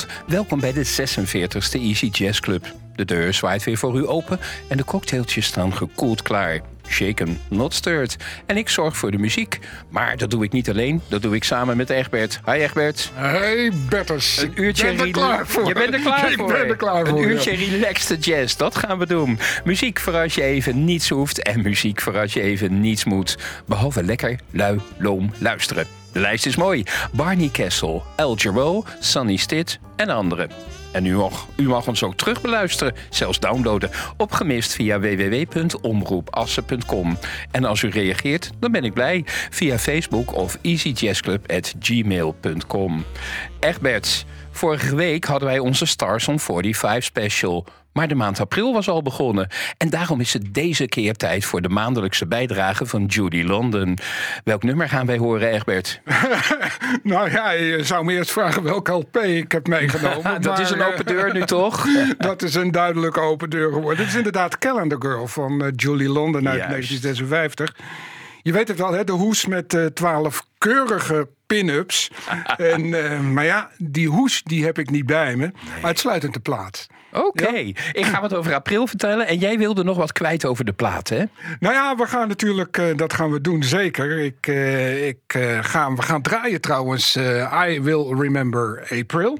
Goedenavond, welkom bij de 46e Easy Jazz Club. De deur zwaait weer voor u open en de cocktailtjes staan gekoeld klaar. Shaken, not stirred. En ik zorg voor de muziek. Maar dat doe ik niet alleen, dat doe ik samen met Egbert. Hi Egbert. Hey Bertus. Een uurtje ben er klaar voor. Je bent er klaar ik voor. ben er klaar voor. Een ja. uurtje relaxed jazz, dat gaan we doen. Muziek voor als je even niets hoeft en muziek voor als je even niets moet. Behalve lekker, lui, loom luisteren. De lijst is mooi. Barney Kessel, El Sonny Stitt en anderen. En u mag, u mag ons ook terugbeluisteren, zelfs downloaden, opgemist via www.omroepassen.com. En als u reageert, dan ben ik blij via Facebook of easyjazzclub.gmail.com. Egbert, vorige week hadden wij onze Stars on 45 special. Maar de maand april was al begonnen. En daarom is het deze keer tijd voor de maandelijkse bijdrage van Judy London. Welk nummer gaan wij horen, Egbert? Nou ja, je zou me eerst vragen welk LP ik heb meegenomen. dat is een open eh, deur nu toch? dat is een duidelijke open deur geworden. Het is inderdaad Calendar Girl van eh, Julie London uit Juist. 1956. Je weet het wel, hè? de hoes met eh, twaalf keurige pin-ups. en, eh, maar ja, die hoes die heb ik niet bij me. Maar uitsluitend de plaat. Oké, ik ga wat over april vertellen. En jij wilde nog wat kwijt over de plaat, hè? Nou ja, we gaan natuurlijk, eh, dat gaan we doen zeker. Ik, eh, ik, eh, ga, we gaan draaien trouwens I Will Remember April.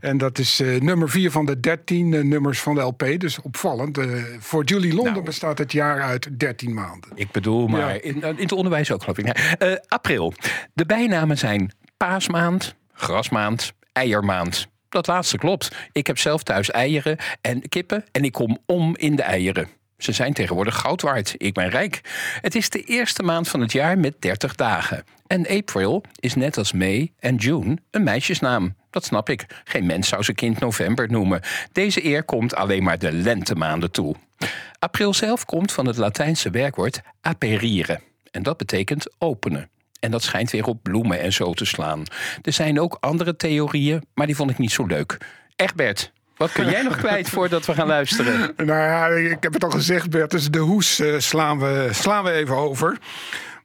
En dat is nummer vier van de 13 eh, nummers van de LP. Dus opvallend. Voor Julie London Nou. bestaat het jaar uit 13 maanden. Ik bedoel, maar Ja. in, in het onderwijs ook, geloof ik. April. De bijnamen zijn paasmaand, grasmaand, eiermaand. Dat laatste klopt. Ik heb zelf thuis eieren en kippen en ik kom om in de eieren. Ze zijn tegenwoordig goud waard. Ik ben rijk. Het is de eerste maand van het jaar met 30 dagen. En April is net als May en June een meisjesnaam. Dat snap ik. Geen mens zou zijn kind november noemen. Deze eer komt alleen maar de lentemaanden toe. April zelf komt van het Latijnse werkwoord aperire. En dat betekent openen. En dat schijnt weer op bloemen en zo te slaan. Er zijn ook andere theorieën, maar die vond ik niet zo leuk. Egbert, wat kun jij nog kwijt voordat we gaan luisteren? Nou ja, ik heb het al gezegd, Bert. Dus de hoes eh, slaan, we, slaan we even over.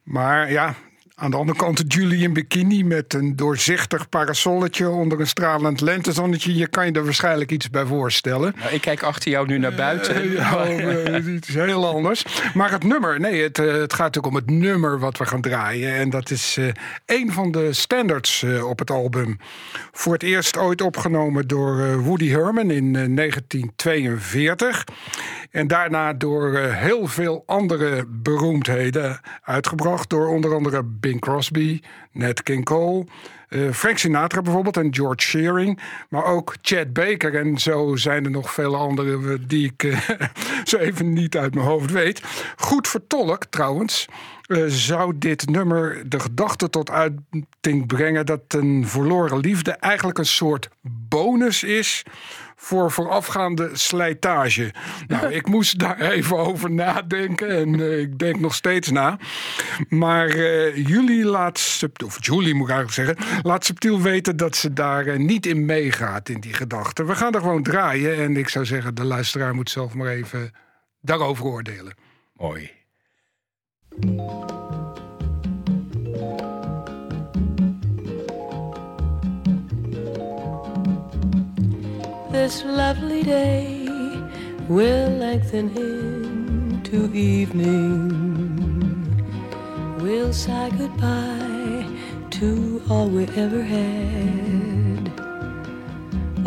Maar ja, aan de andere kant Julie in bikini met een doorzichtig parasolletje onder een stralend lentezonnetje. Je kan je er waarschijnlijk iets bij voorstellen. Nou, ik kijk achter jou nu naar buiten. Eh, ja, eh, iets heel anders. Maar het nummer, nee, het, eh, het gaat natuurlijk om het nummer wat we gaan draaien. En dat is eh een van de standards op het album. Voor het eerst ooit opgenomen door Woody Herman in eh, 1942. En daarna door eh, heel veel andere beroemdheden uitgebracht. Door onder andere Bing Crosby, Nat King Cole. eh, Frank Sinatra bijvoorbeeld en George Shearing. Maar ook Chad Baker. En zo zijn er nog vele andere eh, die ik eh, zo even niet uit mijn hoofd weet. Goed vertolkt trouwens. zou dit nummer de gedachte tot uiting brengen dat een verloren liefde eigenlijk een soort bonus is voor voorafgaande slijtage. Nou, ik moest daar even over nadenken en eh, ik denk nog steeds na. Maar eh, jullie laat, of Julie moet ik eigenlijk zeggen, laat subtiel weten dat ze daar eh, niet in meegaat in die gedachte. We gaan er gewoon draaien en ik zou zeggen, de luisteraar moet zelf maar even daarover oordelen. Mooi. This lovely day will lengthen into evening. We'll say goodbye to all we ever had.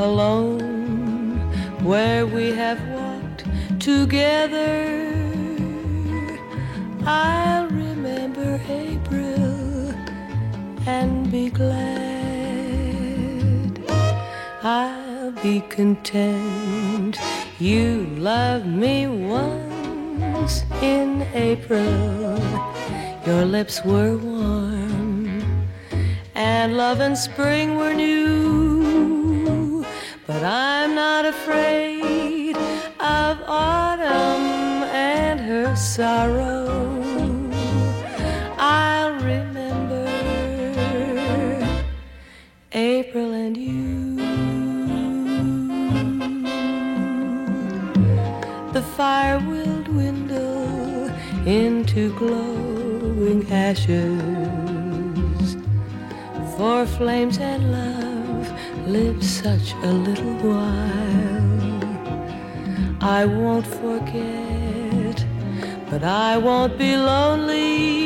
Alone where we have walked together. I'll remember April and be glad. I'll be content. You loved me once in April. Your lips were warm, and love and spring were new. But I'm not afraid ashes. For flames and love lives such a little while. I won't forget, but I won't be lonely.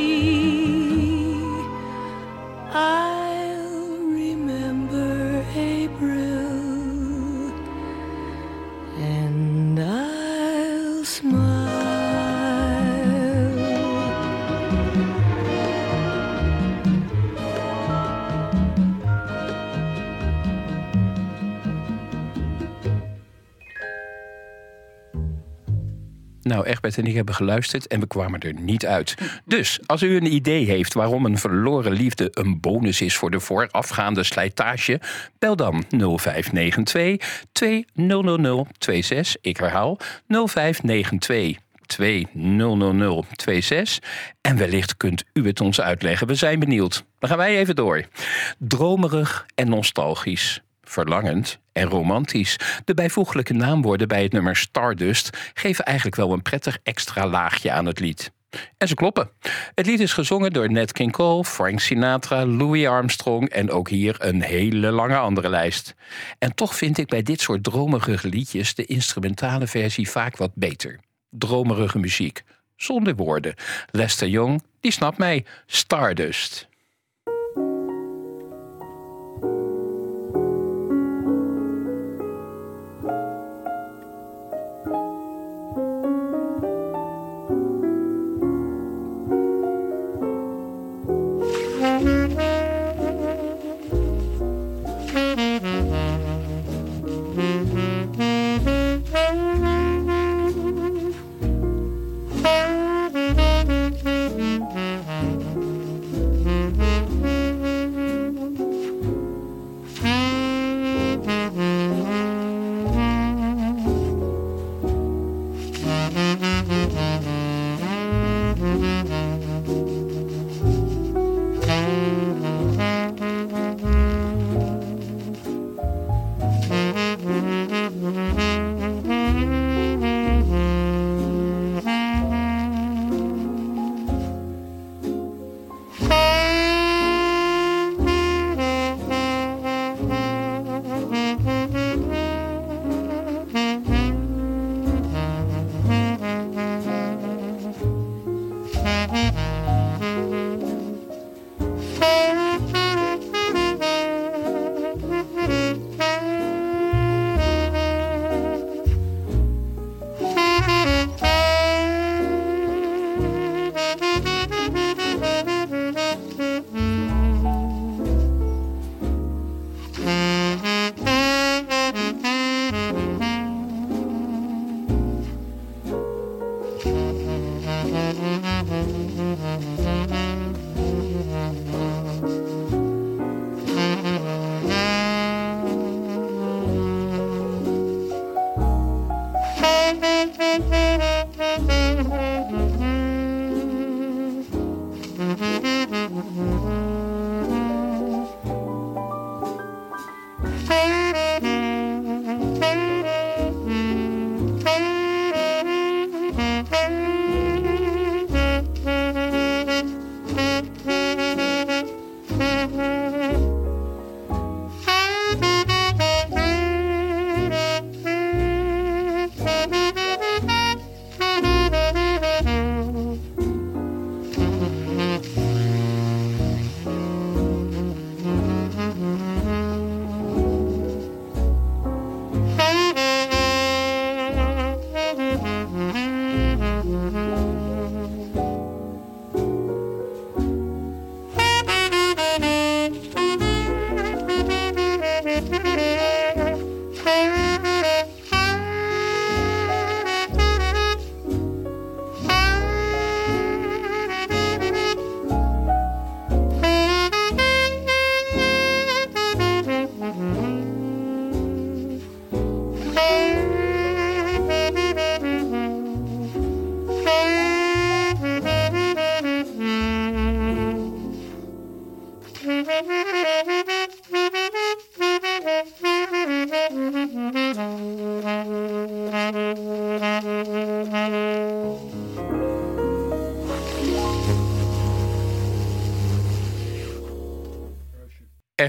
Nou, Egbert en ik hebben geluisterd en we kwamen er niet uit. Dus als u een idee heeft waarom een verloren liefde een bonus is voor de voorafgaande slijtage, bel dan 0592 200026. Ik herhaal 0592 200026. En wellicht kunt u het ons uitleggen. We zijn benieuwd. Dan gaan wij even door. Dromerig en nostalgisch. Verlangend en romantisch. De bijvoeglijke naamwoorden bij het nummer Stardust geven eigenlijk wel een prettig extra laagje aan het lied. En ze kloppen. Het lied is gezongen door Nat King Cole, Frank Sinatra, Louis Armstrong en ook hier een hele lange andere lijst. En toch vind ik bij dit soort dromerige liedjes de instrumentale versie vaak wat beter. Dromerige muziek, zonder woorden. Lester Young, die snapt mij. Stardust.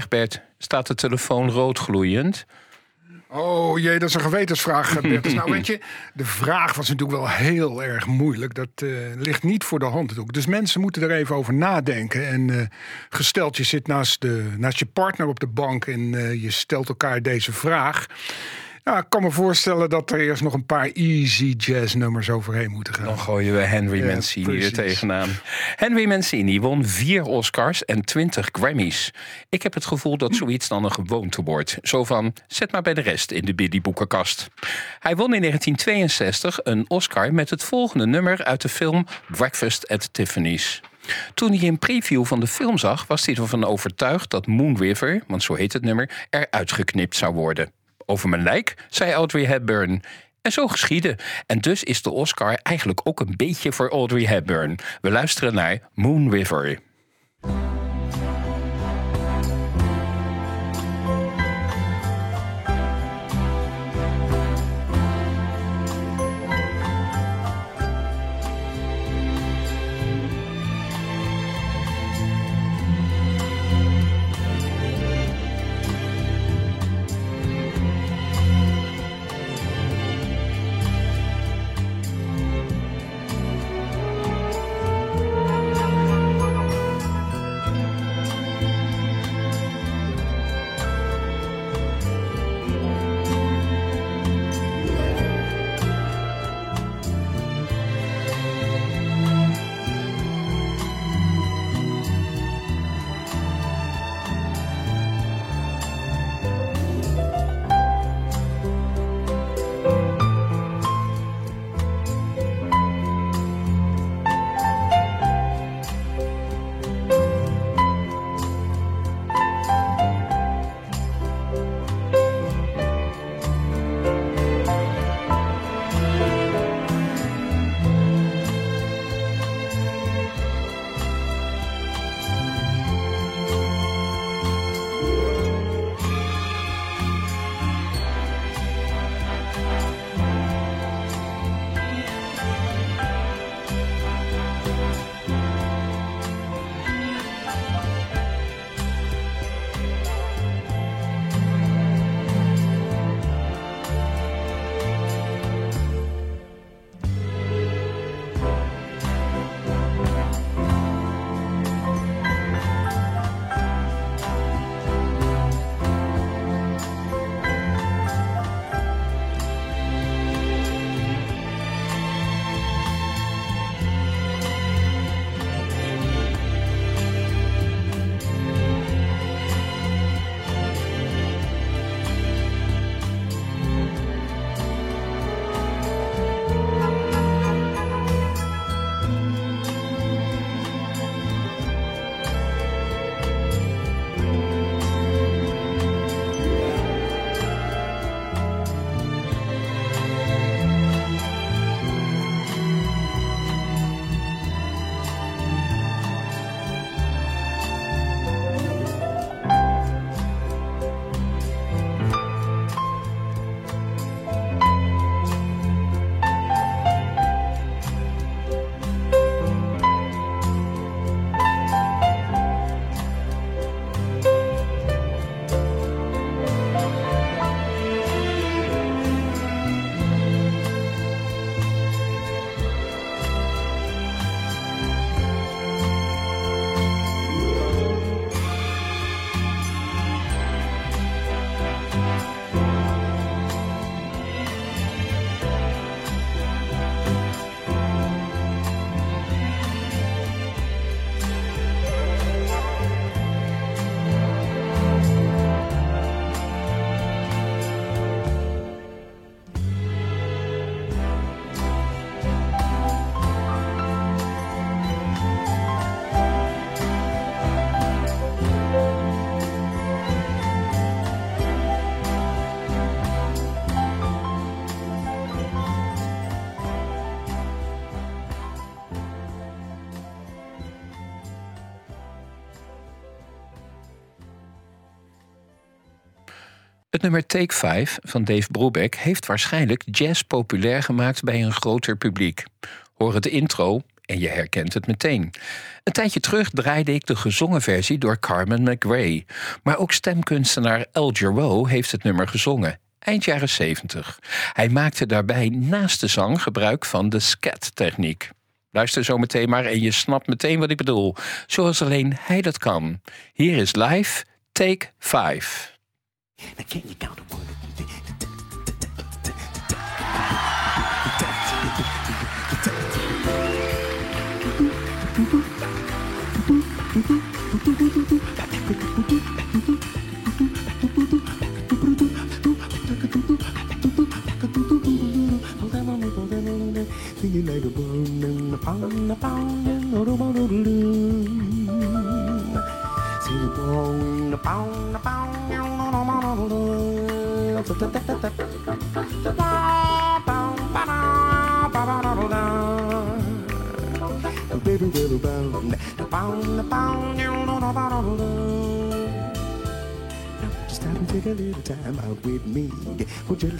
Egbert, staat de telefoon rood gloeiend? Oh jee, dat is een gewetensvraag, eh, Bertus. nou weet je, de vraag was natuurlijk wel heel erg moeilijk. Dat eh, ligt niet voor de hand natuurlijk. Dus mensen moeten er even over nadenken. En eh, gesteld, je zit naast, de, naast je partner op de bank en je stelt elkaar deze vraag. Ja, ik kan me voorstellen dat er eerst nog een paar easy jazz nummers overheen moeten gaan. Dan gooien we Henry Ja, Mancini er precies. tegenaan. Henry Mancini won vier Oscars en twintig Grammys. Ik heb het gevoel dat zoiets dan een gewoonte wordt. Zo van, zet maar bij de rest in de Biddy boekenkast. Hij won in 1962 een Oscar met het volgende nummer uit de film Breakfast at Tiffany's. Toen hij een preview van de film zag, was hij ervan overtuigd dat Moon River, want zo heet het nummer, eruit geknipt zou worden. Over mijn lijk, zei Audrey Hepburn. En zo geschiedde. En dus is de Oscar eigenlijk ook een beetje voor Audrey Hepburn. We luisteren naar Moon River. Het nummer Take 5 van Dave Brubeck heeft waarschijnlijk jazz populair gemaakt bij een groter publiek. Hoor het intro en je herkent het meteen. Een tijdje terug draaide ik de gezongen versie door Carmen McRae. Maar ook stemkunstenaar El Jarreau heeft het nummer gezongen. Eind jaren 70. Hij maakte daarbij naast de zang gebruik van de scat-techniek. Luister zo meteen maar en je snapt meteen wat ik bedoel. Zoals alleen hij dat kan. Hier is live Take 5. Now can't you count to one?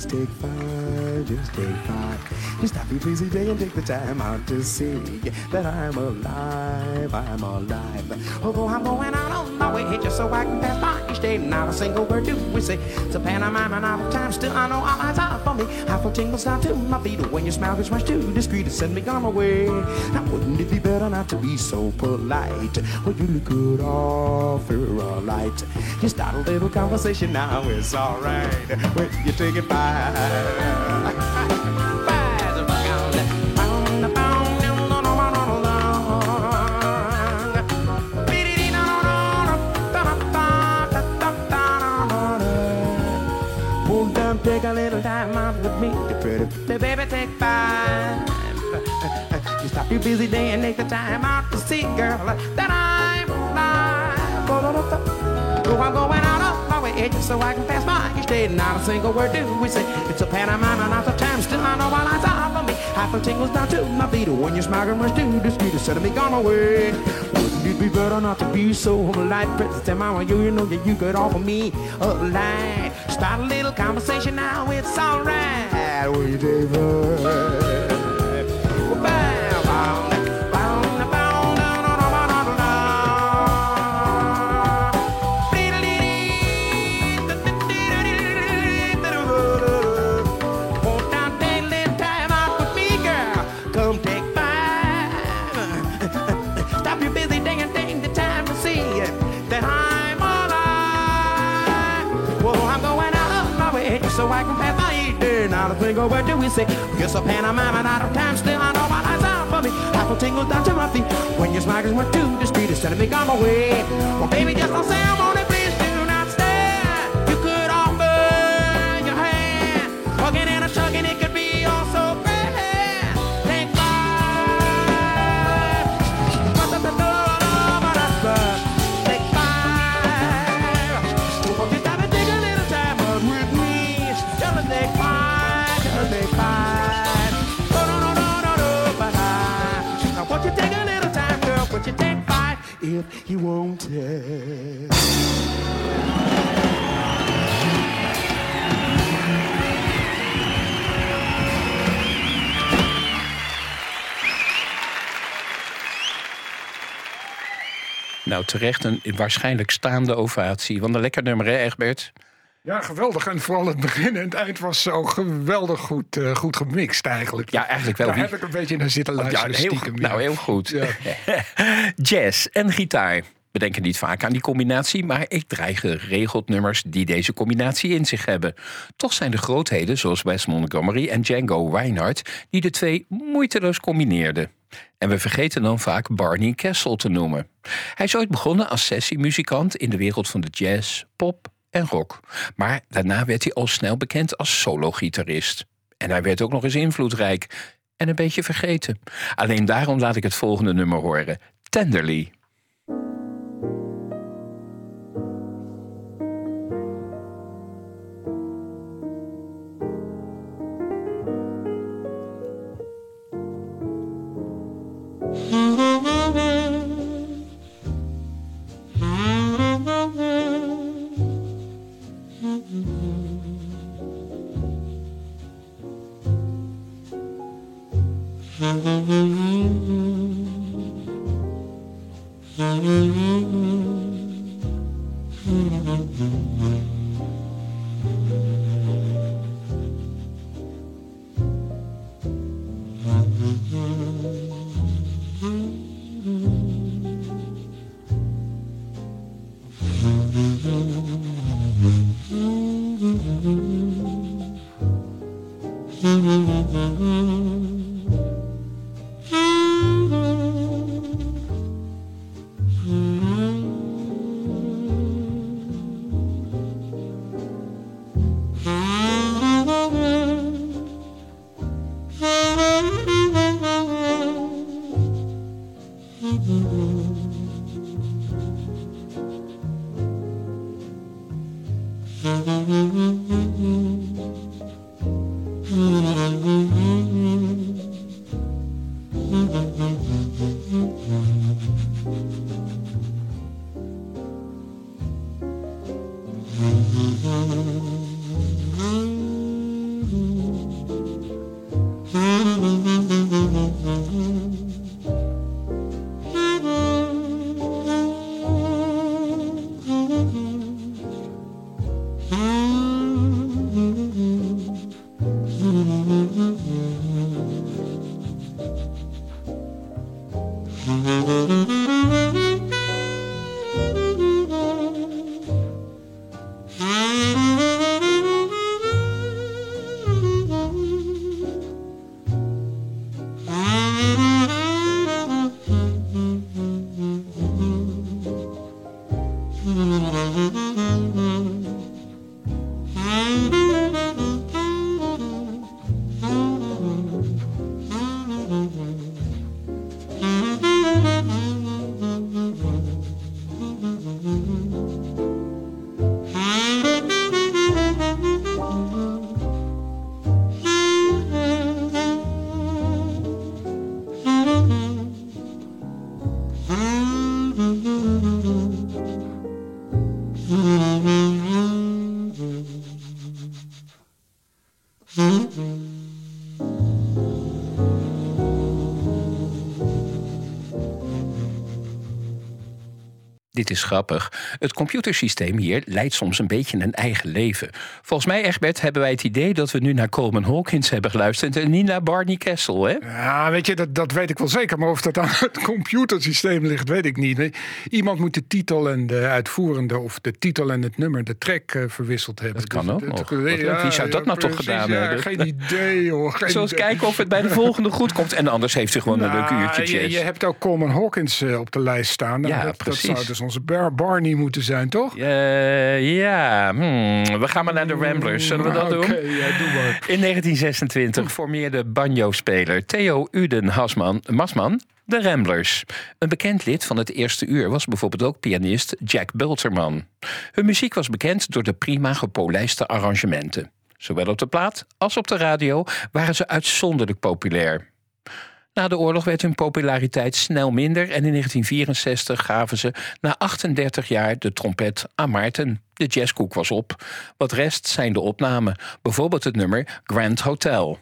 Just take five, just take five. Just stop your day and take the time out to see that I'm alive, I'm alive. Although I'm going out on my way just so I can pass by each day. Not a single word do we say. It's a pantomime and out of time. Still, I know all eyes are for me. Half a tingles down to my feet when your smile gets much too discreet to send me on my way. Now, wouldn't it be better not to be so polite? Well, you look good off, you're all right. Just start a little conversation now, it's alright. When you take it by. take a little time out with me. Pretty, pretty baby, take five. You stop your busy day and take the time out to see, girl, that I'm I'm going out of my way just so I can pass by each day. Not a single word do we say. It's a pantomime not the time. Still, I know while I are for me. Half a tingles down to my feet. When you're smiling, much too discreet. Instead of me gone away. Wouldn't it be better not to be so polite? Princess, tell mama, you, you know that you could offer me a light. Start a little conversation now, it's alright. We David. Go, where do we say? Yes, a pantomime and out of time, still I know my eyes out for me. Half a tingle down to my feet. When your smiles went to the street, instead of me on my way. Well, baby, just don't say I'm on Nou, terecht een waarschijnlijk staande ovatie. Want een lekker nummer, hè, Egbert? Ja, geweldig. En vooral het begin en het eind was zo geweldig goed, uh, goed gemixt eigenlijk. Ja, eigenlijk wel. Daar heb ik een beetje naar zitten luisteren. Ja, heel, stiekem, nou, heel goed. Ja. Jazz en gitaar. We denken niet vaak aan die combinatie, maar ik draai geregeld nummers die deze combinatie in zich hebben. Toch zijn er grootheden zoals Wes Montgomery en Django Reinhardt die de twee moeiteloos combineerden. En we vergeten dan vaak Barney Kessel te noemen. Hij is ooit begonnen als sessiemuzikant in de wereld van de jazz, pop en rock. Maar daarna werd hij al snel bekend als solo-gitarist. En hij werd ook nog eens invloedrijk en een beetje vergeten. Alleen daarom laat ik het volgende nummer horen: Tenderly. Dit is grappig. Het computersysteem hier leidt soms een beetje een eigen leven. Volgens mij, Egbert, hebben wij het idee dat we nu naar Coleman Hawkins hebben geluisterd en niet naar Barney Kessel, hè? Ja, weet je, dat, dat weet ik wel zeker. Maar of dat aan het computersysteem ligt, weet ik niet. Iemand moet de titel en de uitvoerende, of de titel en het nummer, de track eh, verwisseld hebben. Dat kan Dus ook het- nog. het- Wat leuk. Wie zou dat nou toch gedaan hebben? Geen idee, hoor. Geen Zoals idee. kijken of het bij de volgende goed komt. En anders heeft u gewoon een leuk Nou, uurtje je, je hebt ook Coleman Hawkins eh, op de lijst staan. Nou, Ja, dat, dat precies. zou dus onze Bar- Barney moeten zijn, toch? Eh, ja, hmm, we gaan maar naar de Ramblers. Zullen we dat doen? ja, doe maar. In 1926 formeerde banjo-speler Theo Uden Hasman, Masman de Ramblers. Een bekend lid van het eerste uur was bijvoorbeeld ook pianist Jack Bulterman. Hun muziek was bekend door de prima gepolijste arrangementen. Zowel op de plaat als op de radio waren ze uitzonderlijk populair. Na de oorlog werd hun populariteit snel minder en in 1964 gaven ze na 38 jaar de trompet aan Maarten. De jazzkoek was op. Wat rest zijn de opnamen, bijvoorbeeld het nummer Grand Hotel.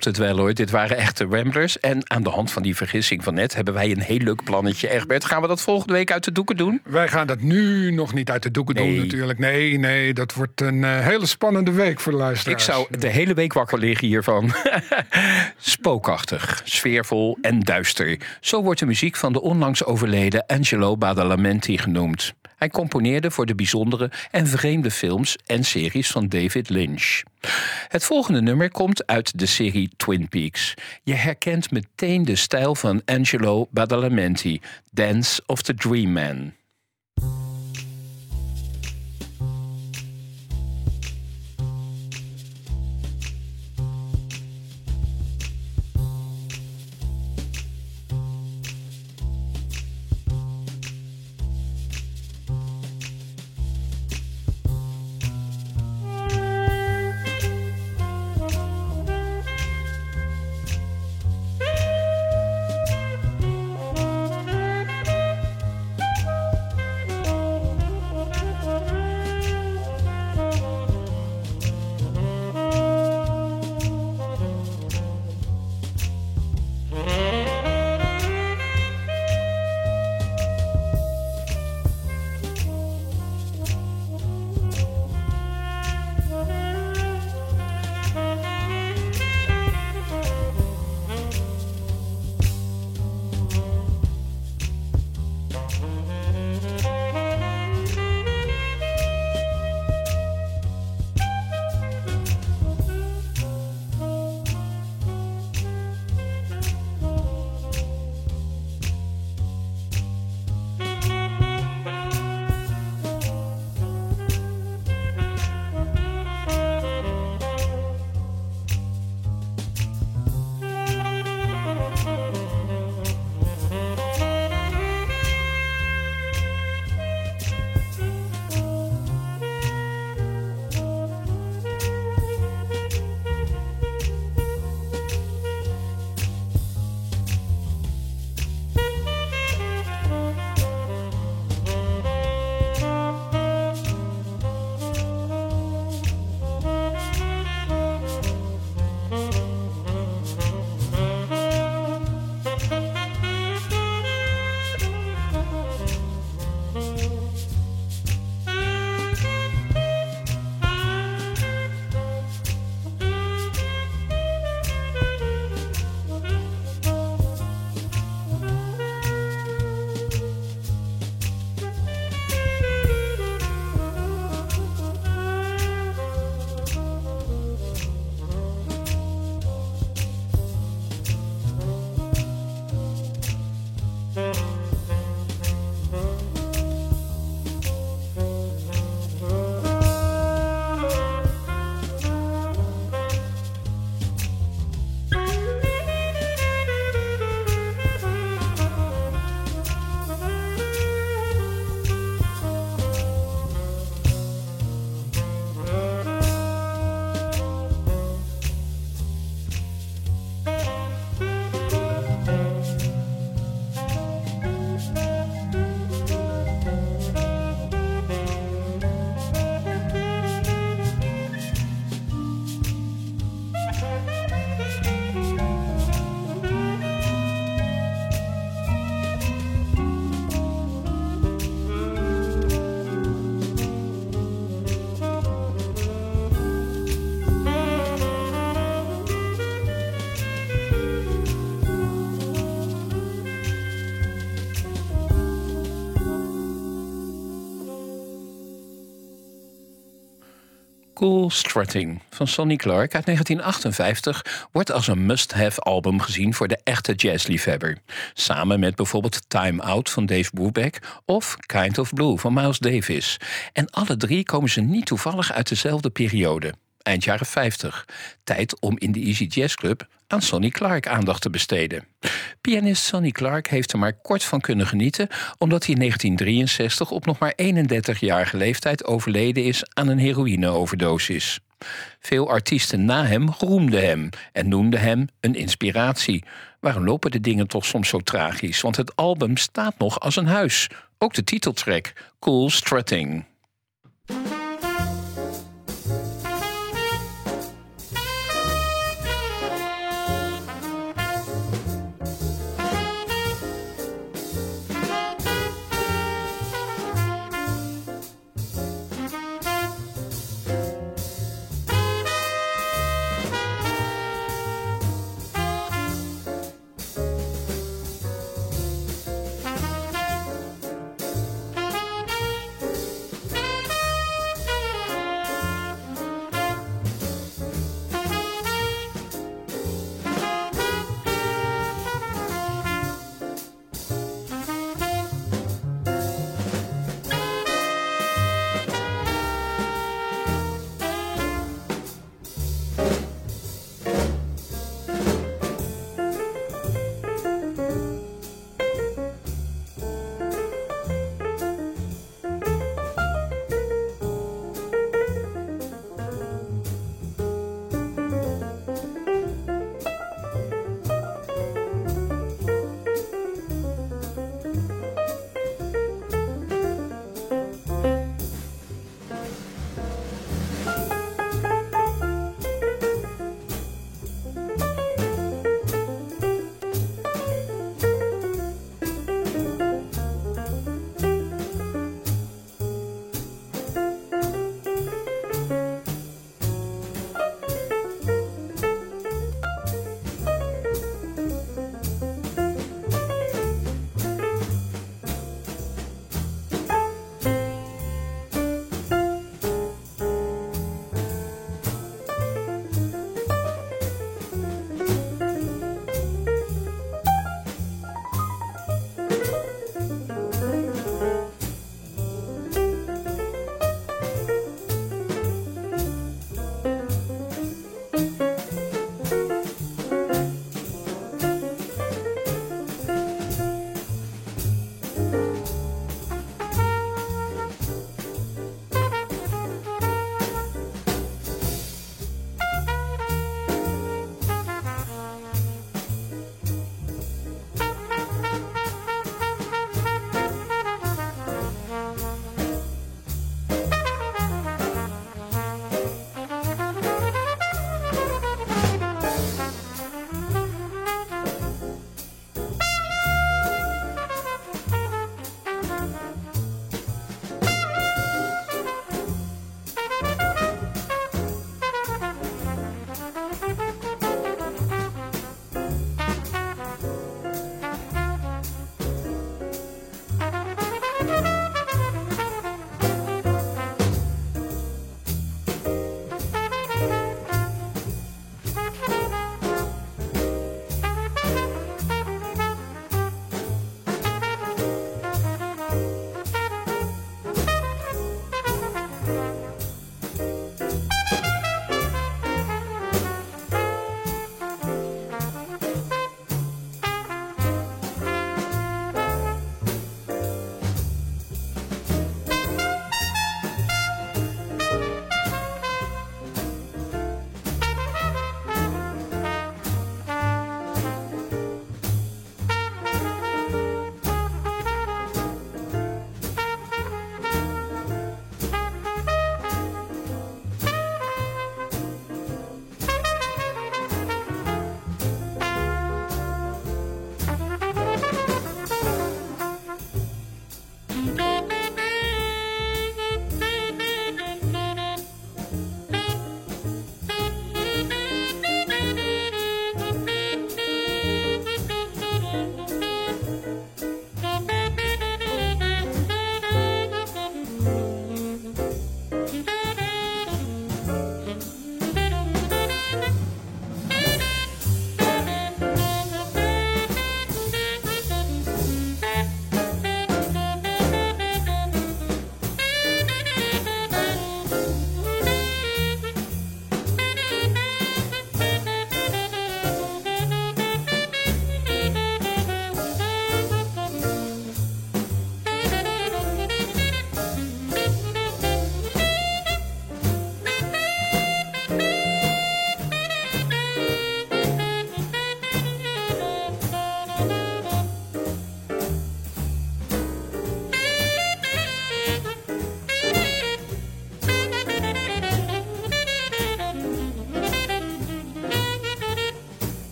Klopt het wel hoor. Dit waren echte Ramblers. En aan de hand van die vergissing van net hebben wij een heel leuk plannetje. Egbert, gaan we dat volgende week uit de doeken doen? Wij gaan dat nu nog niet uit de doeken doen natuurlijk. Nee, nee, dat wordt een eh, hele spannende week voor de Ik luisteraars. zou de hele week wakker liggen hiervan. Spookachtig, sfeervol en duister. Zo wordt de muziek van de onlangs overleden Angelo Badalamenti genoemd. Hij componeerde voor de bijzondere en vreemde films en series van David Lynch. Het volgende nummer komt uit de serie Twin Peaks. Je herkent meteen de stijl van Angelo Badalamenti, Dance of the Dream Man. Cool Strutting van Sonny Clark uit 1958 wordt als een must-have album gezien voor de echte jazzliefhebber. Samen met bijvoorbeeld Time Out van Dave Brubeck of Kind of Blue van Miles Davis. En alle drie komen ze niet toevallig uit dezelfde periode eind jaren 50. Tijd om in de Easy Jazz Club aan Sonny Clark aandacht te besteden. Pianist Sonny Clark heeft er maar kort van kunnen genieten, omdat hij in 1963 op nog maar 31-jarige leeftijd overleden is aan een heroïneoverdosis. Veel artiesten na hem roemden hem en noemden hem een inspiratie. Waarom lopen de dingen toch soms zo tragisch? Want het album staat nog als een huis. Ook de titeltrack, Cool Strutting.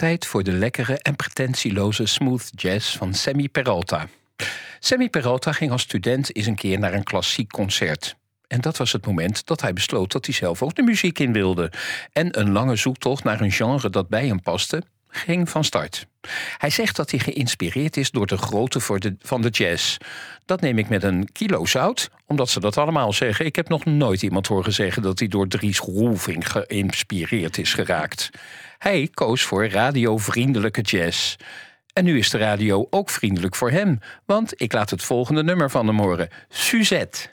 Tijd voor de lekkere en pretentieloze smooth jazz van Sammy Peralta. Sammy Peralta ging als student eens een keer naar een klassiek concert. En dat was het moment dat hij besloot dat hij zelf ook de muziek in wilde. En een lange zoektocht naar een genre dat bij hem paste, ging van start. Hij zegt dat hij geïnspireerd is door de grootte van de jazz. Dat neem ik met een kilo zout, omdat ze dat allemaal zeggen. Ik heb nog nooit iemand horen zeggen dat hij door Dries Roelving geïnspireerd is geraakt. Hij koos voor radiovriendelijke jazz. En nu is de radio ook vriendelijk voor hem, want ik laat het volgende nummer van hem horen: Suzette.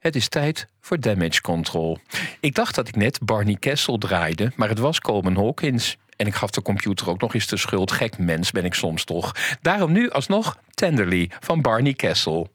Het is tijd voor Damage Control. Ik dacht dat ik net Barney Kessel draaide, maar het was Coleman Hawkins. En ik gaf de computer ook nog eens de schuld. Gek mens ben ik soms toch. Daarom nu alsnog Tenderly van Barney Kessel.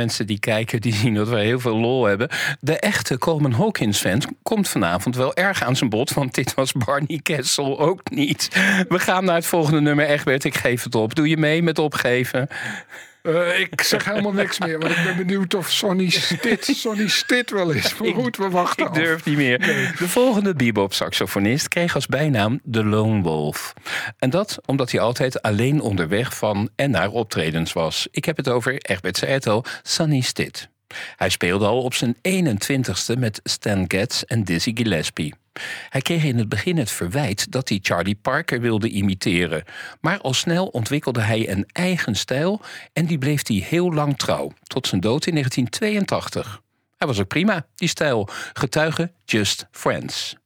Mensen die kijken, die zien dat we heel veel lol hebben. De echte Coleman Hawkins fan komt vanavond wel erg aan zijn bod. Want dit was Barney Kessel ook niet. We gaan naar het volgende nummer. Egbert, ik geef het op. Doe je mee met opgeven? Uh, ik zeg helemaal niks meer, want ik ben benieuwd of Sonny Stitt, Sonny Stitt wel is. Maar goed, we wachten Ik durf niet meer. De volgende bebop-saxofonist kreeg als bijnaam de Lone Wolf. En dat omdat hij altijd alleen onderweg van en naar optredens was. Ik heb het over, Egbert al, Sonny Stitt. Hij speelde al op zijn 21ste met Stan Getz en Dizzy Gillespie. Hij kreeg in het begin het verwijt dat hij Charlie Parker wilde imiteren. Maar al snel ontwikkelde hij een eigen stijl en die bleef hij heel lang trouw, tot zijn dood in 1982. Hij was ook prima, die stijl. Getuige Just Friends.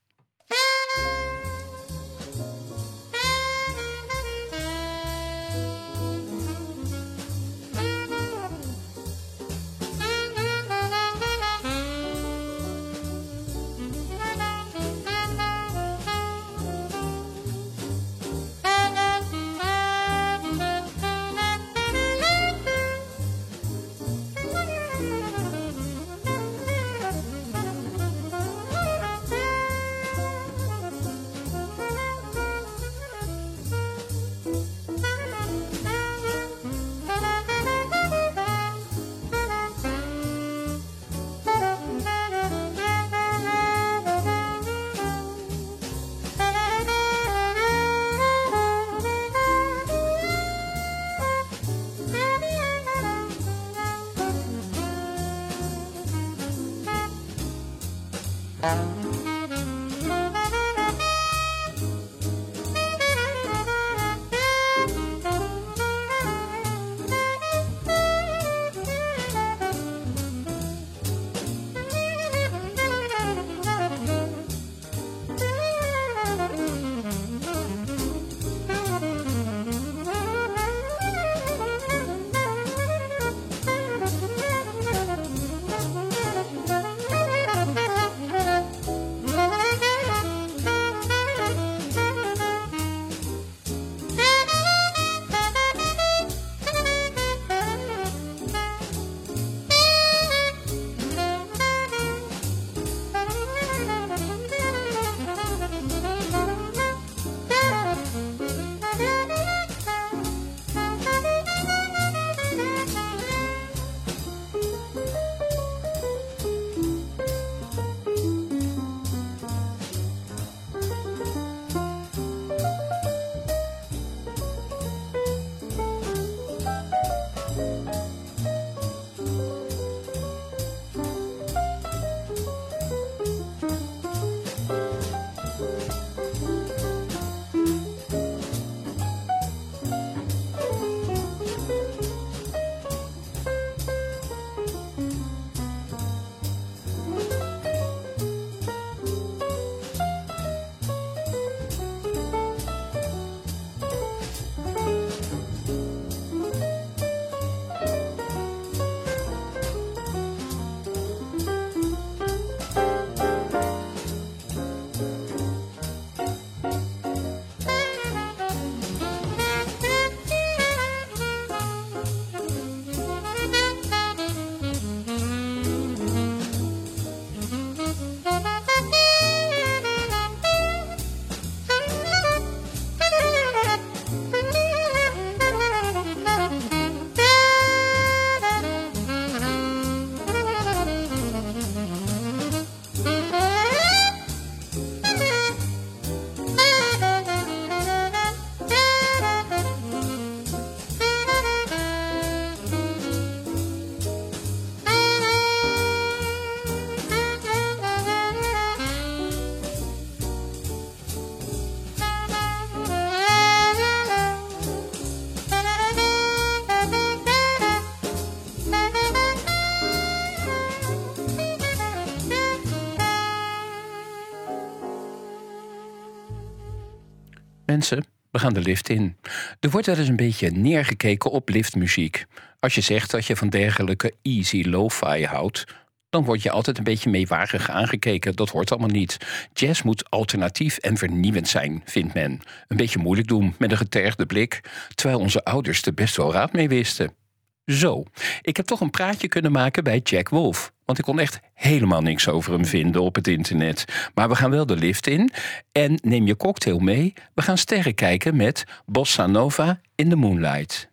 Mensen, we gaan de lift in. Er wordt wel eens een beetje neergekeken op liftmuziek. Als je zegt dat je van dergelijke easy lo-fi houdt, dan word je altijd een beetje meewarig aangekeken. Dat hoort allemaal niet. Jazz moet alternatief en vernieuwend zijn, vindt men. Een beetje moeilijk doen met een getergde blik, terwijl onze ouders er best wel raad mee wisten. Zo, ik heb toch een praatje kunnen maken bij Jack Wolf. Want ik kon echt helemaal niks over hem vinden op het internet. Maar we gaan wel de lift in. En neem je cocktail mee. We gaan sterren kijken met Bossa Nova in the Moonlight.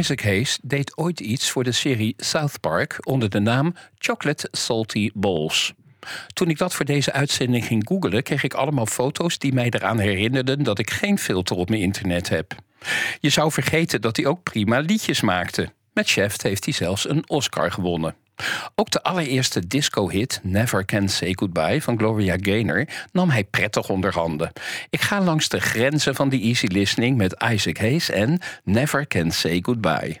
Isaac Hayes deed ooit iets voor de serie South Park onder de naam Chocolate Salty Balls. Toen ik dat voor deze uitzending ging googelen, kreeg ik allemaal foto's die mij eraan herinnerden dat ik geen filter op mijn internet heb. Je zou vergeten dat hij ook prima liedjes maakte. Met Chef heeft hij zelfs een Oscar gewonnen. Ook de allereerste disco-hit Never Can Say Goodbye van Gloria Gaynor nam hij prettig onder handen. Ik ga langs de grenzen van die easy listening met Isaac Hayes en Never Can Say Goodbye.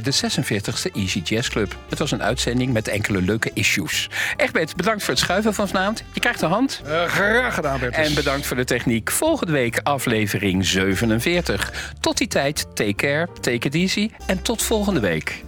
de 46e Easy Jazz Club. Het was een uitzending met enkele leuke issues. Egbert, bedankt voor het schuiven van vanavond. Je krijgt de hand. Eh, graag gedaan, Bert. En bedankt voor de techniek. Volgende week aflevering 47. Tot die tijd, take care, take it easy en tot volgende week.